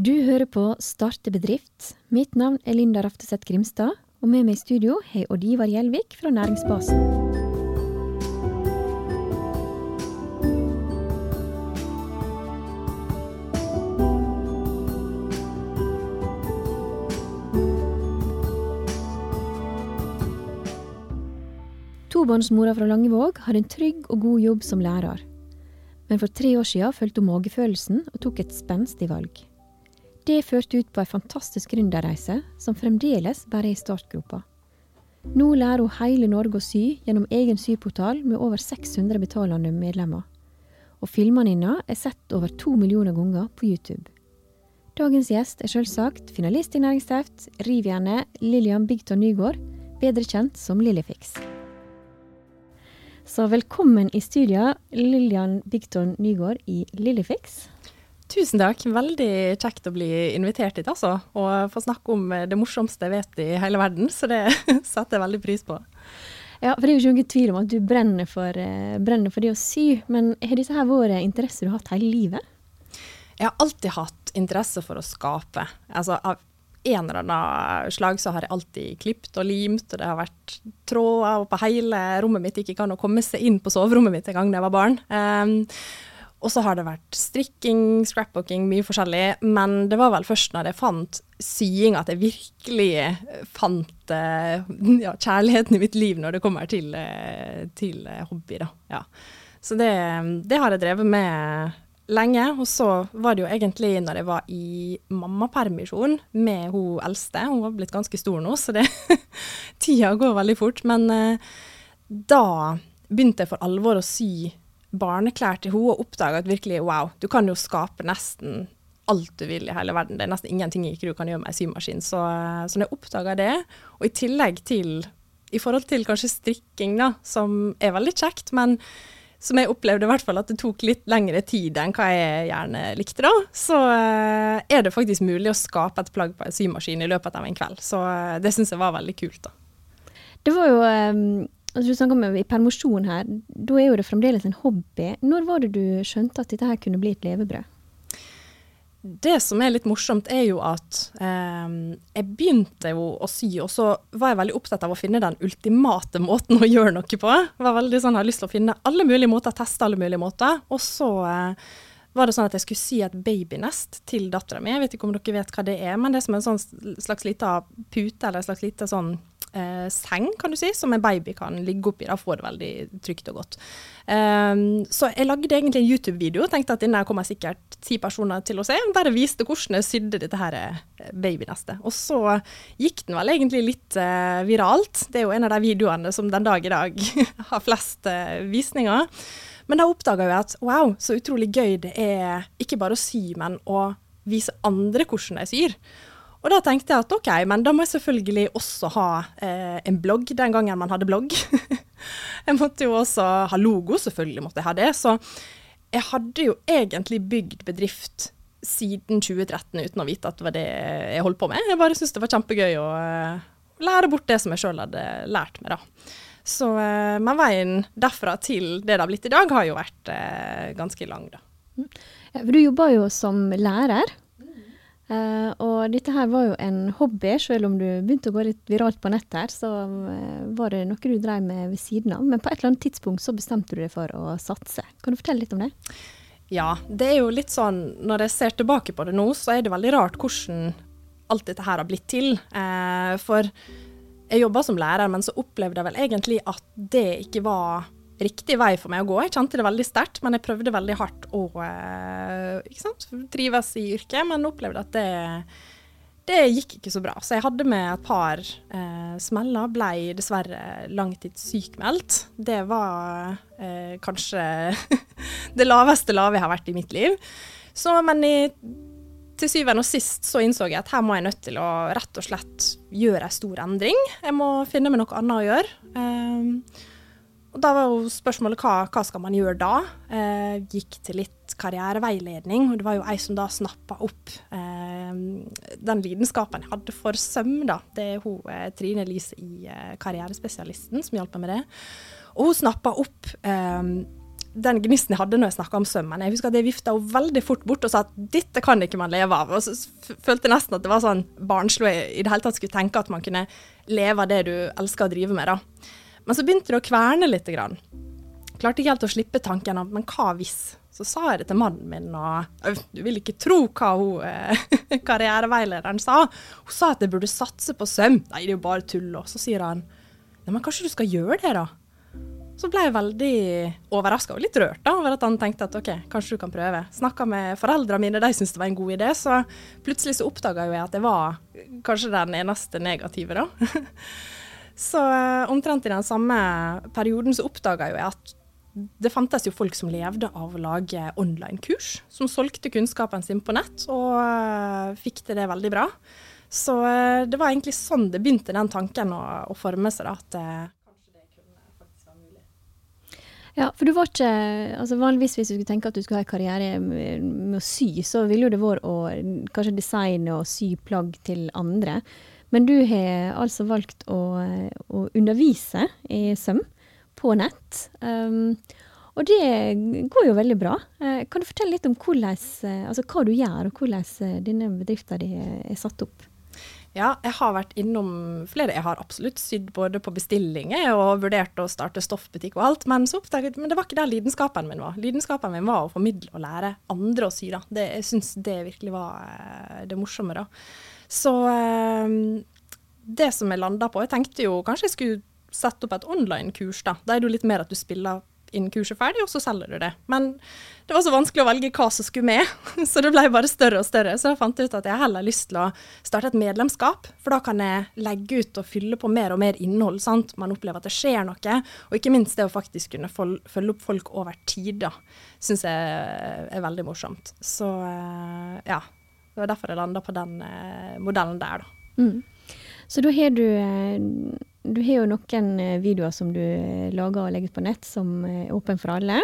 Du hører på Starte bedrift. Mitt navn er Linda Rafteseth Grimstad, og med meg i studio har Odd Ivar Gjelvik fra Næringsbasen. Tobarnsmora fra Langevåg har en trygg og god jobb som lærer. Men for tre år siden fulgte hun magefølelsen og tok et spenstig valg. Det førte ut på ei fantastisk gründerreise, som fremdeles bare er i startgropa. Nå lærer hun hele Norge å sy gjennom egen syportal med over 600 betalende medlemmer. Og filmene hennes er sett over to millioner ganger på YouTube. Dagens gjest er selvsagt finalist i Næringsteft, rivjernet Lillian Bigton Nygaard, bedre kjent som Lillifix. Så velkommen i studio, Lillian Bigton Nygaard i Lillifix. Tusen takk. Veldig kjekt å bli invitert hit, altså. Og få snakke om det morsomste jeg vet i hele verden, så det setter jeg veldig pris på. Ja, for det er jo ikke noen tvil om at du brenner for, eh, brenner for det å sy, men har disse her vært interesser du har hatt hele livet? Jeg har alltid hatt interesse for å skape. Altså, av en eller annen slag så har jeg alltid klipt og limt, og det har vært tråder på hele rommet mitt. Ikke kan å komme seg inn på soverommet mitt en gang da jeg var barn. Um, og så har det vært strikking, scrapbooking, mye forskjellig. Men det var vel først når jeg fant sying at jeg virkelig fant uh, ja, kjærligheten i mitt liv når det kommer til, uh, til hobby, da. Ja. Så det, det har jeg drevet med lenge. Og så var det jo egentlig når jeg var i mammapermisjon med hun eldste. Hun var blitt ganske stor nå, så det tida går veldig fort. Men da begynte jeg for alvor å sy barneklær til henne og oppdaga at virkelig wow, du kan jo skape nesten alt du vil i hele verden. Det er nesten ingenting ikke du kan gjøre med ei symaskin. Så, så når jeg oppdaga det, og i tillegg til i forhold til kanskje strikking, da, som er veldig kjekt, men som jeg opplevde i hvert fall at det tok litt lengre tid enn hva jeg gjerne likte, da, så uh, er det faktisk mulig å skape et plagg på en symaskin i løpet av en kveld. Så uh, det syns jeg var veldig kult, da. Det var jo um, Du snakker om i permisjon her. Da er jo det fremdeles en hobby. Når var det du skjønte at dette her kunne bli et levebrød? Det som er litt morsomt, er jo at eh, jeg begynte jo å sy, og så var jeg veldig opptatt av å finne den ultimate måten å gjøre noe på. Jeg var veldig sånn, jeg hadde lyst til å finne alle mulige måter, teste alle mulige måter. Og så eh, var det sånn at jeg skulle sy et babynest til dattera mi. Jeg vet ikke om dere vet hva det er, men det er som en sånn slags lita pute, eller en slags lite sånn eh, seng, kan du si, som en baby kan ligge oppi. Da får det veldig trygt og godt. Um, så jeg lagde egentlig en YouTube-video, tenkte at denne kommer sikkert ti personer til å se. Bare viste hvordan jeg sydde dette her eh, babynestet. Og så gikk den vel egentlig litt uh, viralt. Det er jo en av de videoene som den dag i dag har flest uh, visninger. Men da oppdaga jeg at wow, så utrolig gøy det er ikke bare å sy, men å vise andre hvordan de syr. Og da tenkte jeg at OK, men da må jeg selvfølgelig også ha eh, en blogg, den gangen man hadde blogg. jeg måtte jo også ha logo, selvfølgelig måtte jeg ha det. Så jeg hadde jo egentlig bygd bedrift siden 2013 uten å vite at det var det jeg holdt på med. Jeg bare syntes det var kjempegøy å eh, lære bort det som jeg sjøl hadde lært meg, da. Så, eh, men veien derfra til det det har blitt i dag, har jo vært uh, ganske lang, da. For du jobber jo som lærer. Uh, og dette her var jo en hobby, selv om du begynte å gå litt viralt på nett her, så uh, var det noe du drev med ved siden av. Men på et eller annet tidspunkt så bestemte du deg for å satse. Kan du fortelle litt om det? Ja, det er jo litt sånn når jeg ser tilbake på det nå, så er det veldig rart hvordan alt dette her har blitt til. Uh, for jeg jobba som lærer, men så opplevde jeg vel egentlig at det ikke var riktig vei for meg å gå. Jeg kjente det veldig sterkt, men jeg prøvde veldig hardt å eh, trives i yrket, men opplevde at det, det gikk ikke så bra. Så jeg hadde med et par eh, smeller, ble dessverre langtidssykmeldt. Det var eh, kanskje det laveste lave jeg har vært i mitt liv. Så, men i, til syvende og sist så innså jeg at her må jeg nødt til å rett og slett gjøre en stor endring. Jeg må finne meg noe annet å gjøre. Eh, og da var jo spørsmålet hva, hva skal man gjøre da? Eh, gikk til litt karriereveiledning, og det var jo ei som da snappa opp eh, den lidenskapen jeg hadde for søm, da. Det er hun eh, Trine Lise i eh, Karrierespesialisten som hjalp meg med det. Og hun snappa opp eh, den gnisten jeg hadde når jeg snakka om sømmen. Jeg husker at jeg vifta henne veldig fort bort og sa at dette kan ikke man leve av. Og så følte jeg nesten at det var sånn barnslig i det hele tatt skulle tenke at man kunne leve av det du elsker å drive med. da. Men så begynte det å kverne litt. Grann. Klarte ikke helt å slippe tanken av men hva hvis? Så sa jeg det til mannen min, og du vil ikke tro hva hun, eh, karriereveilederen sa. Hun sa at jeg burde satse på søm. Nei, det er jo bare tull. Og så sier han nei, men kanskje du skal gjøre det, da? Så ble jeg veldig overraska og litt rørt da, over at han tenkte at OK, kanskje du kan prøve. Snakka med foreldrene mine, de syntes det var en god idé. Så plutselig så oppdaga jeg at det var kanskje den eneste negative, da. så eh, omtrent i den samme perioden så oppdaga jeg at det fantes jo folk som levde av å lage online-kurs, som solgte kunnskapen sin på nett, og uh, fikk til det veldig bra. Så uh, det var egentlig sånn det begynte, den tanken å, å forme seg. da, at ja, for du var ikke altså Vanligvis hvis du skulle tenke at du skulle ha en karriere med, med å sy, så ville jo det vært å kanskje designe og sy plagg til andre. Men du har altså valgt å, å undervise i søm på nett. Um, og det går jo veldig bra. Uh, kan du fortelle litt om hvordan, altså hva du gjør, og hvordan denne bedriften din er satt opp? Ja, jeg har vært innom flere. Jeg har absolutt sydd både på bestillinger og vurdert å starte stoffbutikk og alt, men så oppdaget men det var ikke der lidenskapen min var. Lidenskapen min var å formidle og lære andre å sy. da. Det, jeg syns det virkelig var eh, det morsomme, da. Så eh, det som jeg landa på Jeg tenkte jo kanskje jeg skulle sette opp et online-kurs, da. Da er det jo litt mer at du spiller innen kurset er ferdig, og så selger du det. Men det var så vanskelig å velge hva som skulle med, så det ble bare større og større. Så jeg fant ut at jeg heller har lyst til å starte et medlemskap, for da kan jeg legge ut og fylle på mer og mer innhold. sant? Man opplever at det skjer noe, og ikke minst det å faktisk kunne følge opp folk over tid, da, syns jeg er veldig morsomt. Så eh, ja, det var derfor jeg landa på den eh, modellen der, da. Mm. Så da har du eh, du har jo noen eh, videoer som du lager og legger ut på nett, som er åpen for alle.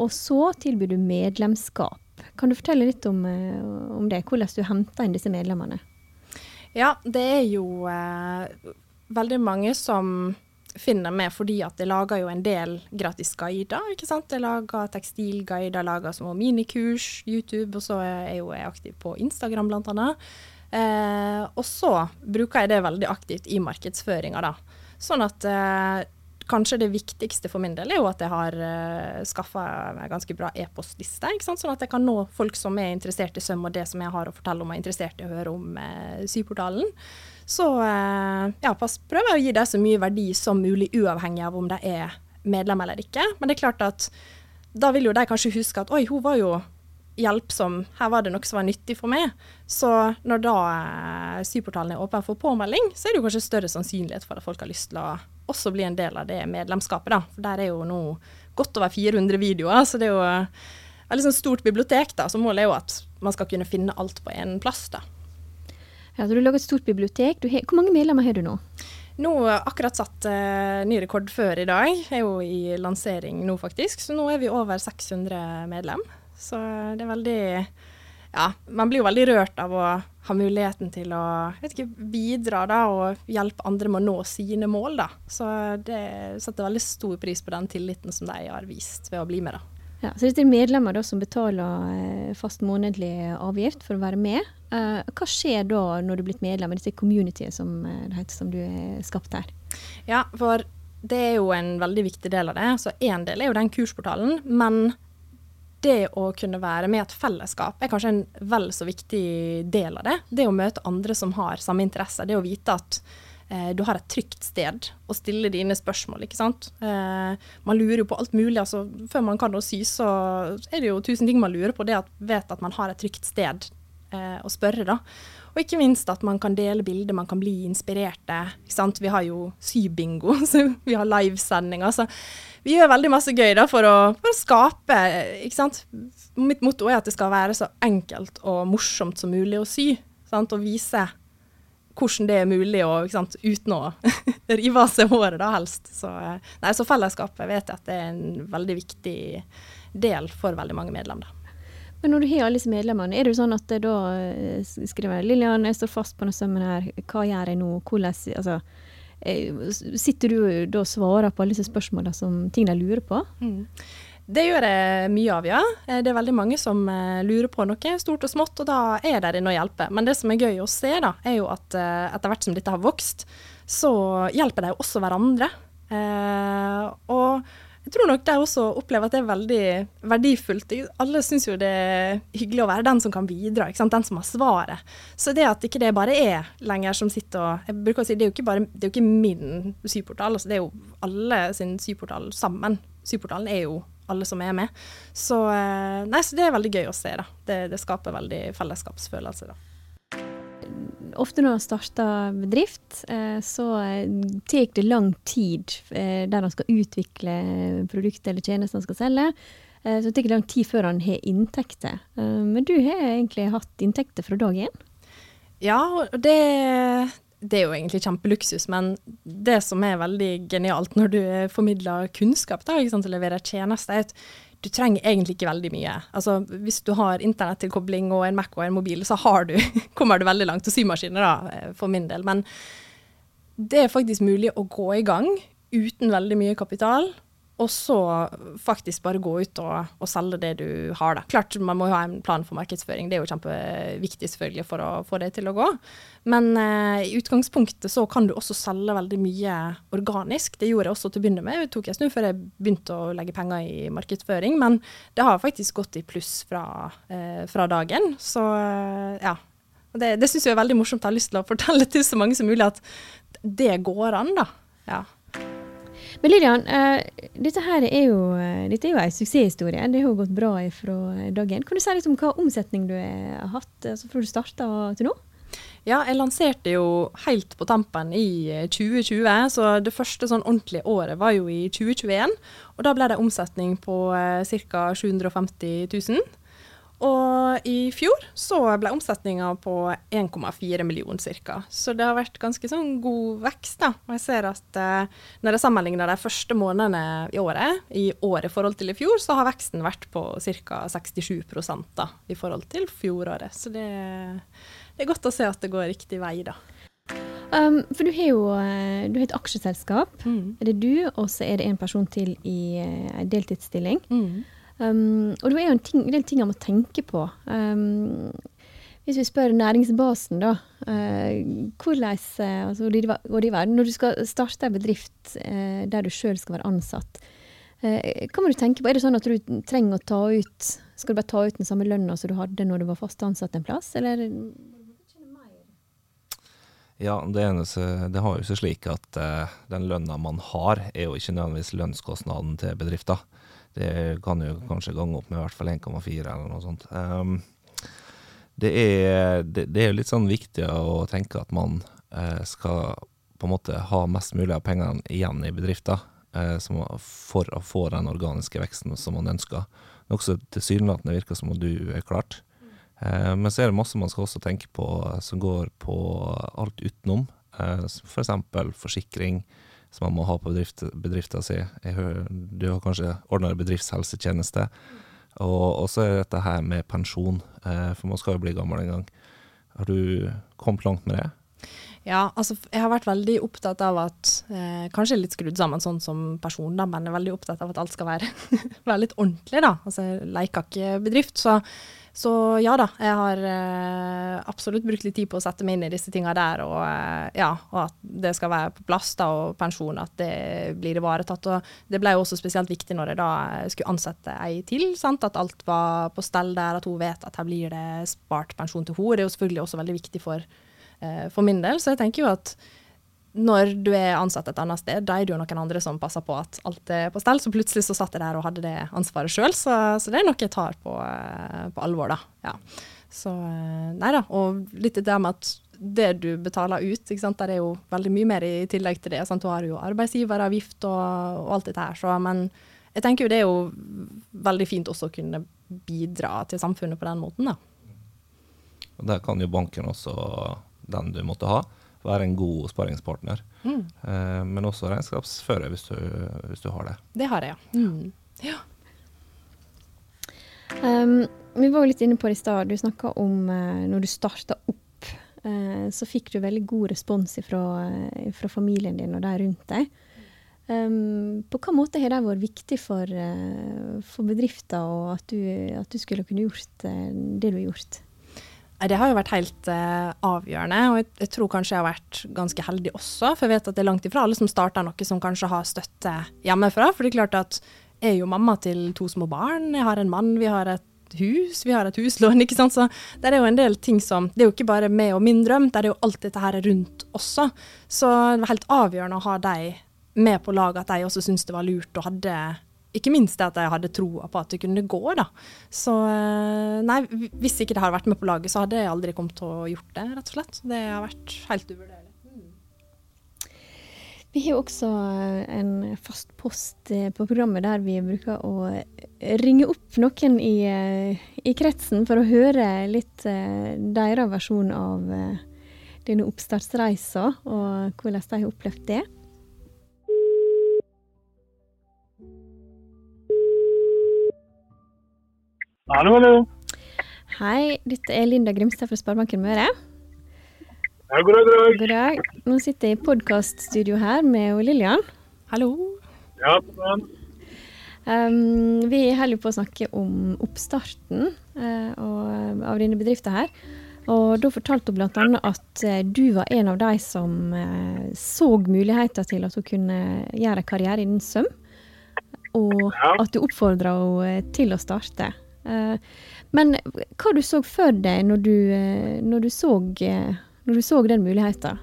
og så tilbyr du medlemskap. Kan du fortelle litt om, om det? Hvordan du henter inn disse medlemmene? Ja, det er jo eh, veldig mange som finner med fordi at jeg lager jo en del gratis guider. ikke sant? Jeg lager tekstilguider, lager små minikurs, YouTube, og så er jo jeg aktiv på Instagram annet. Eh, og så bruker jeg det veldig aktivt i markedsføringa, da. Sånn at eh, kanskje det viktigste for min del er jo at jeg har eh, skaffa meg ganske bra e-postliste. Sånn at jeg kan nå folk som er interessert i søm og det som jeg har å fortelle om og er interessert i å høre om eh, Syportalen. Så uh, ja, pass, prøver jeg å gi dem så mye verdi som mulig, uavhengig av om de er medlem eller ikke. Men det er klart at da vil jo de kanskje huske at oi, hun var jo hjelpsom, her var det noe som var nyttig for meg. Så når da eh, Syportalen er åpen for påmelding, så er det jo kanskje større sannsynlighet for at folk har lyst til å også bli en del av det medlemskapet. da. For der er jo nå godt over 400 videoer, så det er jo et liksom stort bibliotek. da, Så målet er jo at man skal kunne finne alt på én plass. da. Ja, så Du lager et stort bibliotek. Har, hvor mange medlemmer har du nå? Nå akkurat satt uh, ny rekord før i dag. Jeg er jo i lansering nå, faktisk. Så nå er vi over 600 medlem. Så det er veldig Ja, man blir jo veldig rørt av å ha muligheten til å ikke, bidra da, og hjelpe andre med å nå sine mål. Da. Så det setter veldig stor pris på den tilliten som de har vist ved å bli med. da. Ja, så dette er medlemmer som betaler eh, fast månedlig avgift for å være med. Uh, hva skjer da når du er blitt medlem i dette communityet som, eh, det heter, som du er skapt her? Ja, for det er jo en veldig viktig del av det. Så én del er jo den kursportalen. Men det å kunne være med i et fellesskap er kanskje en vel så viktig del av det. Det å møte andre som har samme interesse. Det å vite at eh, du har et trygt sted å stille dine spørsmål. ikke sant? Eh, man lurer jo på alt mulig. altså Før man kan å sy, så er det jo tusen ting man lurer på. Det at vet at man har et trygt sted eh, å spørre, da. Og ikke minst at man kan dele bilder, man kan bli inspirerte. ikke sant? Vi har jo sybingo, så vi har livesendinger. så vi gjør veldig masse gøy da, for, å, for å skape ikke sant? Mitt motto er at det skal være så enkelt og morsomt som mulig å sy. Sant? Og vise hvordan det er mulig å, sant, uten å rive av seg håret, da helst. Så, nei, så fellesskapet vet jeg at det er en veldig viktig del for veldig mange medlemmer. Men når du har alle disse medlemmene, er det sånn at da eh, skriver Lillian, jeg står fast på denne sømmen her, hva gjør jeg nå? Hvordan, altså, eh, sitter du da og svarer på alle disse spørsmålene som ting de lurer på? Mm. Det gjør jeg mye av, ja. Eh, det er veldig mange som eh, lurer på noe stort og smått, og da er de inne og hjelper. Men det som er gøy å se, da, er jo at etter hvert som dette har vokst, så hjelper de jo også hverandre. Eh, og jeg tror nok de også opplever at det er veldig verdifullt. Alle syns jo det er hyggelig å være den som kan bidra, den som har svaret. Så det at ikke det bare er lenger som sitter og jeg bruker å si, Det er jo ikke, bare, det er jo ikke min syportal, altså det er jo alle sin syportal sammen. Syportalen er jo alle som er med. Så, eh, nei, så det er veldig gøy å se. da. Det, det skaper veldig fellesskapsfølelse. da ofte når man starter bedrift, eh, så eh, tar det lang tid der man skal utvikle produktet eller tjenesten man skal selge. Så det tar lang tid før han har inntekter. Men du har egentlig hatt inntekter fra dag én? Ja, og det, det er jo egentlig kjempeluksus, men det som er veldig genialt når du formidler kunnskap da, ikke sant, og leverer tjenester, er at du trenger egentlig ikke veldig mye. Altså, hvis du har internettilkobling og en Mac og en mobil, så du, kommer du veldig langt. Og symaskiner, da, eh, for min del. Men det er faktisk mulig å gå i gang uten veldig mye kapital, og så faktisk bare gå ut og, og, selge det du har. Da. Klart man må jo ha en plan for markedsføring, det er jo kjempeviktig selvfølgelig for å få det til å gå. Men eh, i utgangspunktet så kan du også selge veldig mye organisk. Det gjorde jeg også til å begynne med. Det tok en stund før jeg begynte å legge penger i markedsføring, men det har faktisk gått i pluss fra, eh, fra dagen. Så eh, ja. Det, det syns jeg er veldig morsomt. Jeg har lyst til å fortelle til så mange som mulig at det går an, da. Ja. Men Lillian, uh, dette er jo, dette en suksesshistorie. Det har jo gått bra fra dag én. Kan du si litt om hva omsetning du har hatt altså fra du starta til nå? Ja, jeg lanserte jo helt på tampen i 2020, så det første sånn ordentlige året var jo i 2021. Og da ble det omsetning på ca. 750 000. Og i fjor så ble omsetninga på 1,4 millioner ca. Så det har vært ganske sånn god vekst. da. Og jeg ser at eh, når jeg sammenligner de første månedene i året, i året i forhold til i fjor, så har veksten vært på ca. 67 da, i forhold til fjoråret. Så det, det, er godt å se at det går riktig vei, da. Um, for du har jo eh, du har et aksjeselskap. Mm. Er det du, og så er det en person til i uh, deltidsstilling. Mm. Um, og det er jo en, ting, en del ting jeg må tenke på. Um, hvis vi spør næringsbasen, da. Uh, hvordan uh, altså, det? Når du skal starte en bedrift uh, der du sjøl skal være ansatt, uh, hva må du tenke på? Er det sånn at du trenger å ta ut Skal du bare ta ut den samme lønna som du hadde når du var fast ansatt en plass, eller? Ja, det, eneste, det har jo seg slik at den lønna man har, er jo ikke nødvendigvis lønnskostnaden til bedrifter. Det kan jo kanskje gange opp med i hvert fall 1,4 eller noe sånt. Um, det, er, det, det, er litt sånn viktig å tenke at man uh, skal på en måte ha mest mulig av pengene igjen i bedrifter uh, for å få den organiske veksten som man ønsker. Nokså tilsynelatende virker som om du er klart. Uh, men så er det masse man skal også tenke på som går på alt utenom. Uh, F.eks. For forsikring, som man må ha på bedrift, bedrifta si. Du har kanskje ordnere bedriftshelsetjeneste. Og så er dette her med pensjon, eh, for man skal jo bli gammel en gang. Har du kommet langt med det? Ja, altså jeg har vært veldig opptatt av at eh, Kanskje litt skrudd sammen sånn som person, da, men jeg er veldig opptatt av at alt skal være, være litt ordentlig, da. Altså jeg leker ikke bedrift. Så så ja da, jeg har eh, absolutt brukt litt tid på å sette meg inn i disse tinga der, og, eh, ja, og at det skal være på plass, da, og pensjon, at det blir ivaretatt. Og det ble jo også spesielt viktig når jeg da skulle ansette ei til, sant? at alt var på stell der, at hun vet at her blir det spart pensjon til henne. Det er jo selvfølgelig også veldig viktig for, eh, for min del, så jeg tenker jo at når du er ansatt et annet sted, da er det jo noen andre som passer på at alt er på stell. Så plutselig så satt jeg der og hadde det ansvaret sjøl, så, så, det er noe jeg tar på, eh, på alvor, da. Ja. Så eh, nei da. Og litt det med at det du betaler ut, ikke sant? der er jo veldig mye mer i tillegg til det. Sant? Du har jo arbeidsgiveravgift og, og alt dette her. Så, men jeg tenker jo det er jo veldig fint også å kunne bidra til samfunnet på den måten, da. Og der kan jo banken også, den du måtte ha, være en god sparingspartner. Mm. Eh, men også regnskapsfører, hvis du, hvis du, har det. Det har jeg, ja. Mm. ja. Um, vi var jo litt inne på det i stad. Du snakka om uh, når du starta opp uh, så fikk du veldig god respons fra, fra familien din og de rundt deg. Um, på hvilken måte har det vært viktig for, uh, for bedrifter og at du, at du, skulle kunne gjort uh, det du har gjort? Det har jo vært helt uh, avgjørende, og jeg, jeg, tror kanskje jeg har vært ganske heldig også. For jeg vet at det er langt ifra alle som starter noe som kanskje har støtte hjemmefra. For det er klart at jeg er jo mamma til to små barn, jeg har en mann, vi har et hus, vi har et huslån, ikke sant. Så det er jo en del ting som Det er jo ikke bare meg og min drøm, det er jo alt dette her rundt også. Så det var helt avgjørende å ha de med på laget, at de også syntes det var lurt og hadde ikke minst at jeg hadde troa på at det kunne gå, da. Så eh, nei, hvis ikke det hadde vært med på laget, så hadde jeg aldri kommet til å gjort det, rett og slett. Det har vært helt uvurderlig. Mm. Vi har også en fast post eh, på programmet der vi bruker å ringe opp noen i, eh, i kretsen for å høre litt deres versjon av denne oppstartsreisa, og hvordan de har opplevd det. Hallo, hallo. Hei, dette er Linda Grimstad fra Sparebanken Møre. Ja, god dag, god dag. God dag. Nå sitter jeg i podkaststudio her med Lillian. Hallo. Ja, god Um, vi holder på å snakke om oppstarten uh, og, av dine bedrifter her. Og da fortalte hun bl.a. at uh, du var en av de som uh, så muligheter til at hun kunne gjøre karriere innen søm. Og ja. at du oppfordra henne til å starte. Eh, men hva du så for deg når du, eh, når du, så, eh, når du så, den muligheten?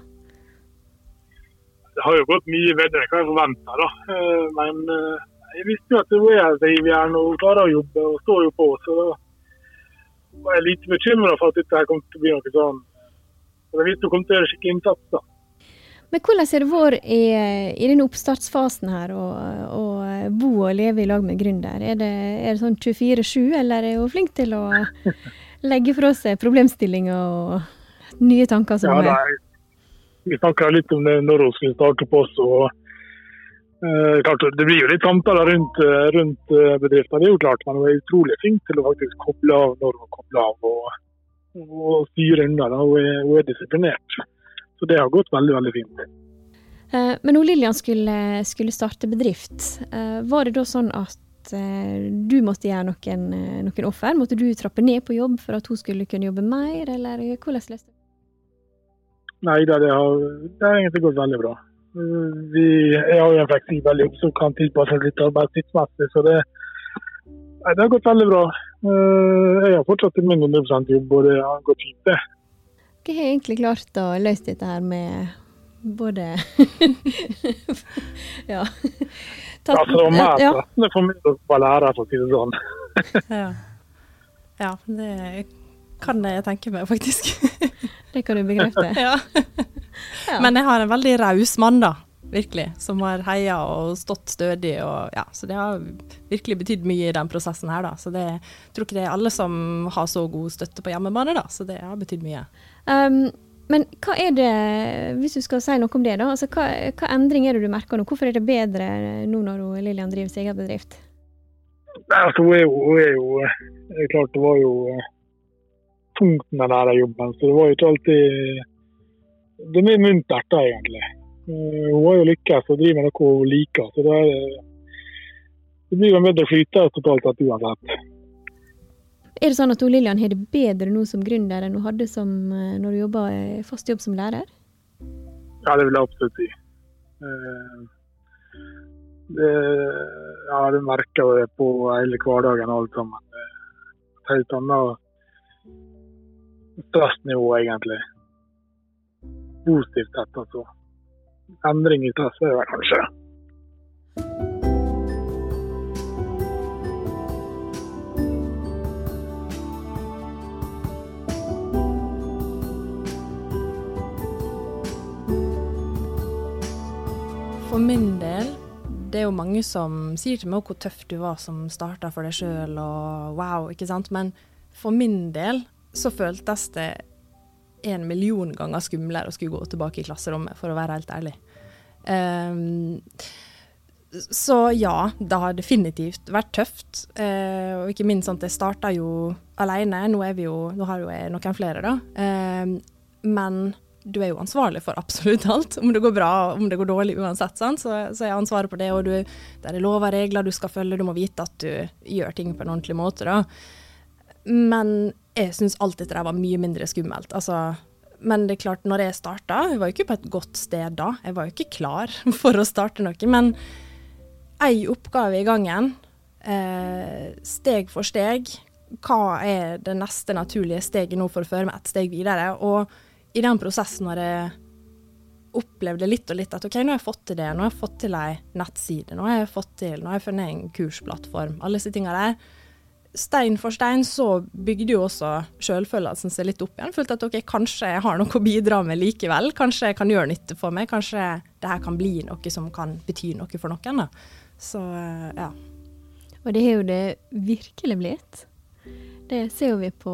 Det har jo gått mye bedre enn hva jeg forventa, da. Men jeg visste jo at det er drivjern og klarer å jobbe og står jo på. Så da var jeg litt bekymra for at dette kom til å bli noe sånn. Jeg visste hun kom til å gjøre skikkelig innsats. da. Men hvordan har det vært i, i denne oppstartsfasen her og, å, bo og leve i lag med gründer? Er det, er det sånn 24-7, eller er hun flink til å legge fra seg problemstillinger og nye tanker som ja, er? Vi snakka litt om det når hun skulle starte på oss. og eh, klart, Det blir jo litt samtaler rundt, rundt uh, bedriften, det er jo klart, men hun er utrolig flink til å faktisk koble av når hun kobler av og, og styre unna. Hun hun er disiplinert. Så det har gått veldig, veldig fint. Eh, men når Lillian skulle, skulle, starte bedrift, eh, var det da sånn at eh, du måtte gjøre noen, noen, offer? Måtte du trappe ned på jobb for at hun skulle kunne jobbe mer, eller hvordan løste det Nei, det har, det har egentlig gått veldig bra. Vi, jeg har jo en fleksibel jobb som kan tilpasse litt arbeidstidsmessig, så det, nei, det har gått veldig bra. Jeg har fortsatt min 100 jobb, og det har gått fint, det. Hva har egentlig klart å løse dette her med både Ja. Tatt, altså, mer ja. for meg å være lærer, for å si det sånn. ja. ja, det kan jeg tenke meg, faktisk. det kan du bekrefte? ja. ja. Men jeg har en veldig raus mann, da virkelig. Som har heia og stått stødig. Og, ja, så det har virkelig betydd mye i den prosessen her, da. Så det, jeg tror ikke det er alle som har så god støtte på hjemmebane, da. Så det har betydd mye. Um, men hva er det, hvis du skal si noe om det, da. Altså, hva, hva endring er det du merker nå? Hvorfor er det bedre nå når Lillian driver sin egen bedrift? Altså, hun er jo, hun er jo det er klart det var jo eh, tungt med den jobben, så det var jo ikke alltid Det er muntert da, egentlig. Eh, hun har jo lykkes og driver med noe hun liker. så Det, er, det blir en bedre flyte totalt sett uansett. Er det sånn at Lillian har det bedre nå som gründer enn hun hadde som, eh, når hun jobba fast jobb som lærer? Ja, det vil jeg absolutt si. Eh, det, ja, du merker det på hele hverdagen og alt sammen. Et helt annet stressnivå, egentlig. Positivt sett, altså endring i traséet, kanskje. Mange som sier til meg hvor tøff du var som starta for deg sjøl, og wow, ikke sant. Men for min del så føltes det en million ganger skumlere å skulle gå tilbake i klasserommet, for å være helt ærlig. Um, så ja, det har definitivt vært tøft. Uh, og ikke minst sånn at jeg starta jo alene. Nå, er vi jo, nå har jo jeg noen flere, da. Um, men du er jo ansvarlig for absolutt alt. Om det går bra, om det går dårlig uansett, sant? Så, så er ansvaret på det. Og du, det er lover og regler du skal følge, du må vite at du gjør ting på en ordentlig måte. da. Men jeg syns alltid det var mye mindre skummelt. Altså, men det er klart, når jeg starta, jeg var jo ikke på et godt sted da. Jeg var jo ikke klar for å starte noe. Men ei oppgave i gangen, eh, steg for steg. Hva er det neste naturlige steget nå for å føre meg et steg videre? Og i den prosessen når jeg opplevde litt og litt at OK, nå har jeg fått til det, nå har jeg fått til ei nettside, nå har jeg fått til, nå har jeg funnet en kursplattform, alle disse tinga der. Stein for stein så bygde jo også sjølfølelsen seg litt opp igjen. Følte at OK, kanskje jeg har noe å bidra med likevel. Kanskje jeg kan gjøre nytte for meg. Kanskje det her kan bli noe som kan bety noe for noen. da. Så ja. Og det har jo det virkelig blitt. Det ser vi på,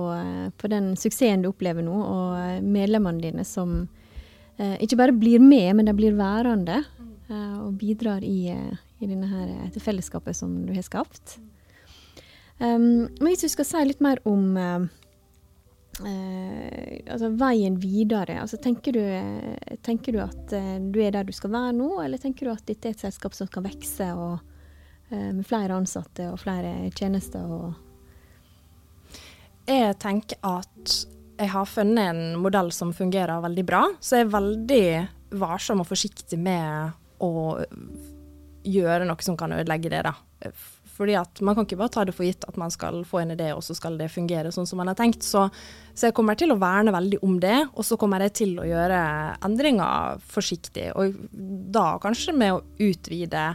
på, den suksessen du opplever nå, og medlemmene dine som eh, ikke bare blir med, men de blir værende eh, og bidrar i, i her, dette fellesskapet som du har skapt. Um, men hvis du skal si litt mer om uh, altså veien videre, altså tenker, du, tenker du at du er der du skal være nå, eller tenker du at dette er et selskap som kan vokse med flere ansatte og flere tjenester? og jeg tenker at jeg har funnet en modell som fungerer veldig bra, så jeg er veldig varsom og forsiktig med å gjøre noe som kan ødelegge det. da. Fordi at Man kan ikke bare ta det for gitt at man skal få en idé, og så skal det fungere sånn som man har tenkt. Så, så jeg kommer til å verne veldig om det, og så kommer jeg til å gjøre endringer forsiktig. Og da kanskje med å utvide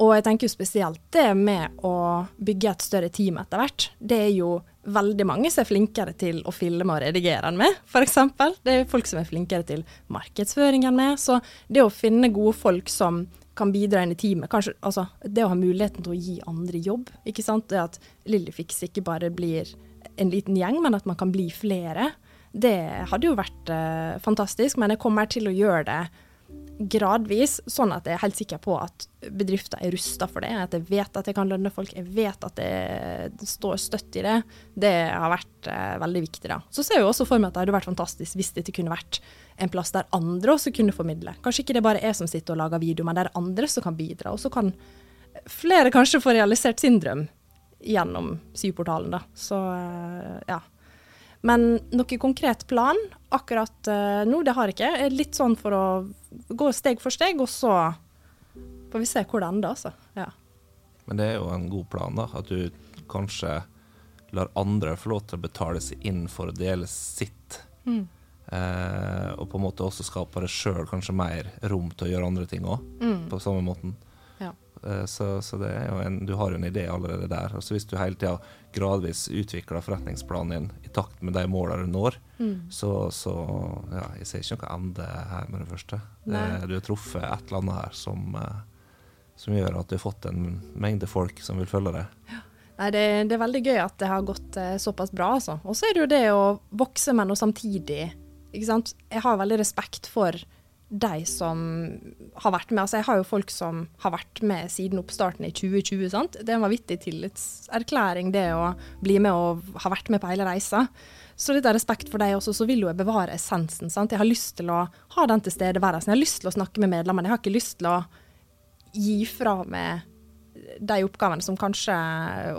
og jeg tenker jo spesielt det med å bygge et større team etter hvert. Det er jo veldig mange som er flinkere til å filme og redigere enn meg, f.eks. Det er folk som er flinkere til markedsføring enn meg. Så det å finne gode folk som kan bidra inn i teamet, kanskje altså, det å ha muligheten til å gi andre jobb, ikke sant. Det at Lillefix ikke bare blir en liten gjeng, men at man kan bli flere. Det hadde jo vært eh, fantastisk, men jeg kommer til å gjøre det gradvis, sånn at jeg er helt sikker på at bedrifter er rusta for det. At jeg vet at jeg kan lønne folk, jeg vet at det står støtt i det. Det har vært eh, veldig viktig, da. Så ser jeg også for meg at det hadde vært fantastisk hvis dette kunne vært en plass der andre også kunne formidle. Kanskje ikke det bare er som sitter og lager video, men det er andre som kan bidra. Og så kan flere kanskje få realisert sin drøm gjennom Syportalen, da. Så eh, ja. Men noe konkret plan akkurat uh, nå, det har jeg ikke. Litt sånn for å gå steg for steg, og så får vi se hvor det ender, altså. Ja. Men det er jo en god plan, da. At du kanskje lar andre få lov til å betale seg inn for å dele sitt. Mm. Eh, og på en måte også skape deg sjøl kanskje mer rom til å gjøre andre ting òg, mm. på samme måten. Eh, så, så en, du har jo en idé allerede der. Og så hvis du hele tida gradvis utvikler forretningsplanen din i takt med de målene du når, mm. så, så, ja, jeg ser ikke noe ende her med det første. Det, du har truffet et eller annet her som, eh, som, gjør at du har fått en mengde folk som vil følge deg. Ja. Nei, det, det, er veldig gøy at det har gått eh, såpass bra, altså. Og så er det jo det å vokse, med noe samtidig ikke sant? Jeg har veldig respekt for de som har vært med. Altså, jeg har jo folk som har vært med siden oppstarten i 2020. Sant? Det er en vanvittig tillitserklæring, det å bli med og ha vært med på hele reisa. Så litt av respekt for deg også, så vil jo jeg bevare essensen. Sant? Jeg har lyst til å ha den tilstedeværelsen. Jeg har lyst til å snakke med medlemmene. Jeg har ikke lyst til å gi fra meg de oppgavene som kanskje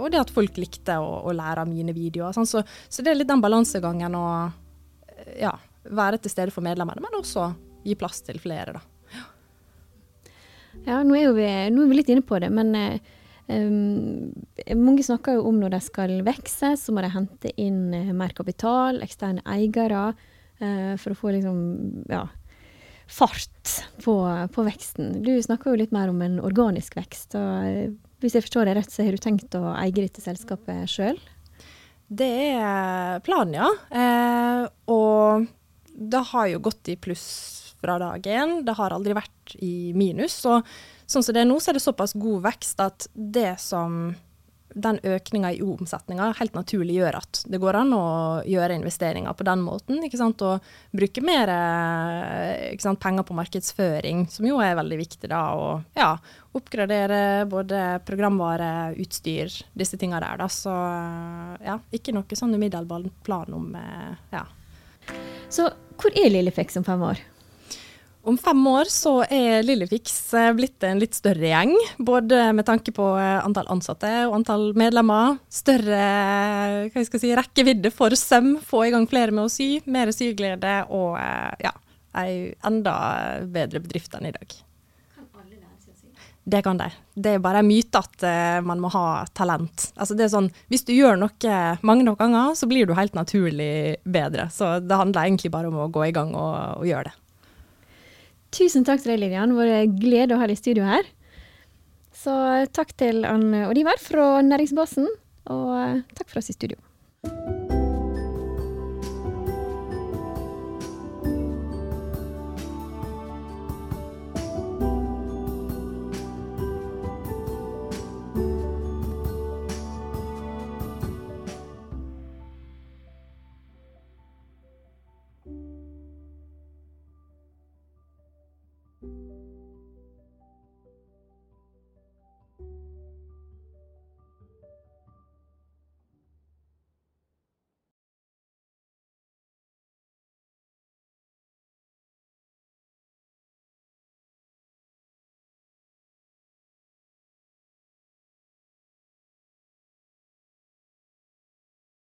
Og det at folk likte å, å lære av mine videoer. Sånn. Så, så, det er litt den balansegangen å ja, være til stede for medlemmene, men også gi plass til flere, da. Ja, ja nå, er vi, nå, er vi, litt inne på det, men um, mange snakker jo om når de skal vokse, så må de hente inn uh, mer kapital, eksterne eiere, uh, for å få liksom, ja, fart på, på, veksten. Du snakker jo litt mer om en organisk vekst. og Hvis jeg forstår deg rett, så har du tenkt å eie dette selskapet sjøl? Det er planen, ja. Eh, og det har jo gått i pluss fra dag én. Det har aldri vært i minus. Og sånn som det er nå, så er det såpass god vekst at det som den økninga i omsetninga helt naturlig gjør at det går an å gjøre investeringer på den måten. ikke sant, Og bruke mer sant, penger på markedsføring, som jo er veldig viktig. da, Og ja, oppgradere både programvare, utstyr, disse tinga der. da, Så ja, ikke noe sånn umiddelbar plan om ja, så Hvor er Lillefix om fem år? Om fem år så er Lillefix eh, blitt en litt større gjeng. Både med tanke på eh, antall ansatte og antall medlemmer. Større jeg si, rekkevidde for søm. Få i gang flere med å sy. Mer syglede og ja, ei enda bedre bedrift enn i dag. Det kan de. Det er bare en myte at man må ha talent. Altså det er sånn, Hvis du gjør noe mange nok ganger, så blir du helt naturlig bedre. Så det handler egentlig bare om å gå i gang og, og gjøre det. Tusen takk til deg, Lilian. Det var glede å ha deg i studio her. Så takk til Ann Odivar fra Næringsbasen, og takk for oss i studio.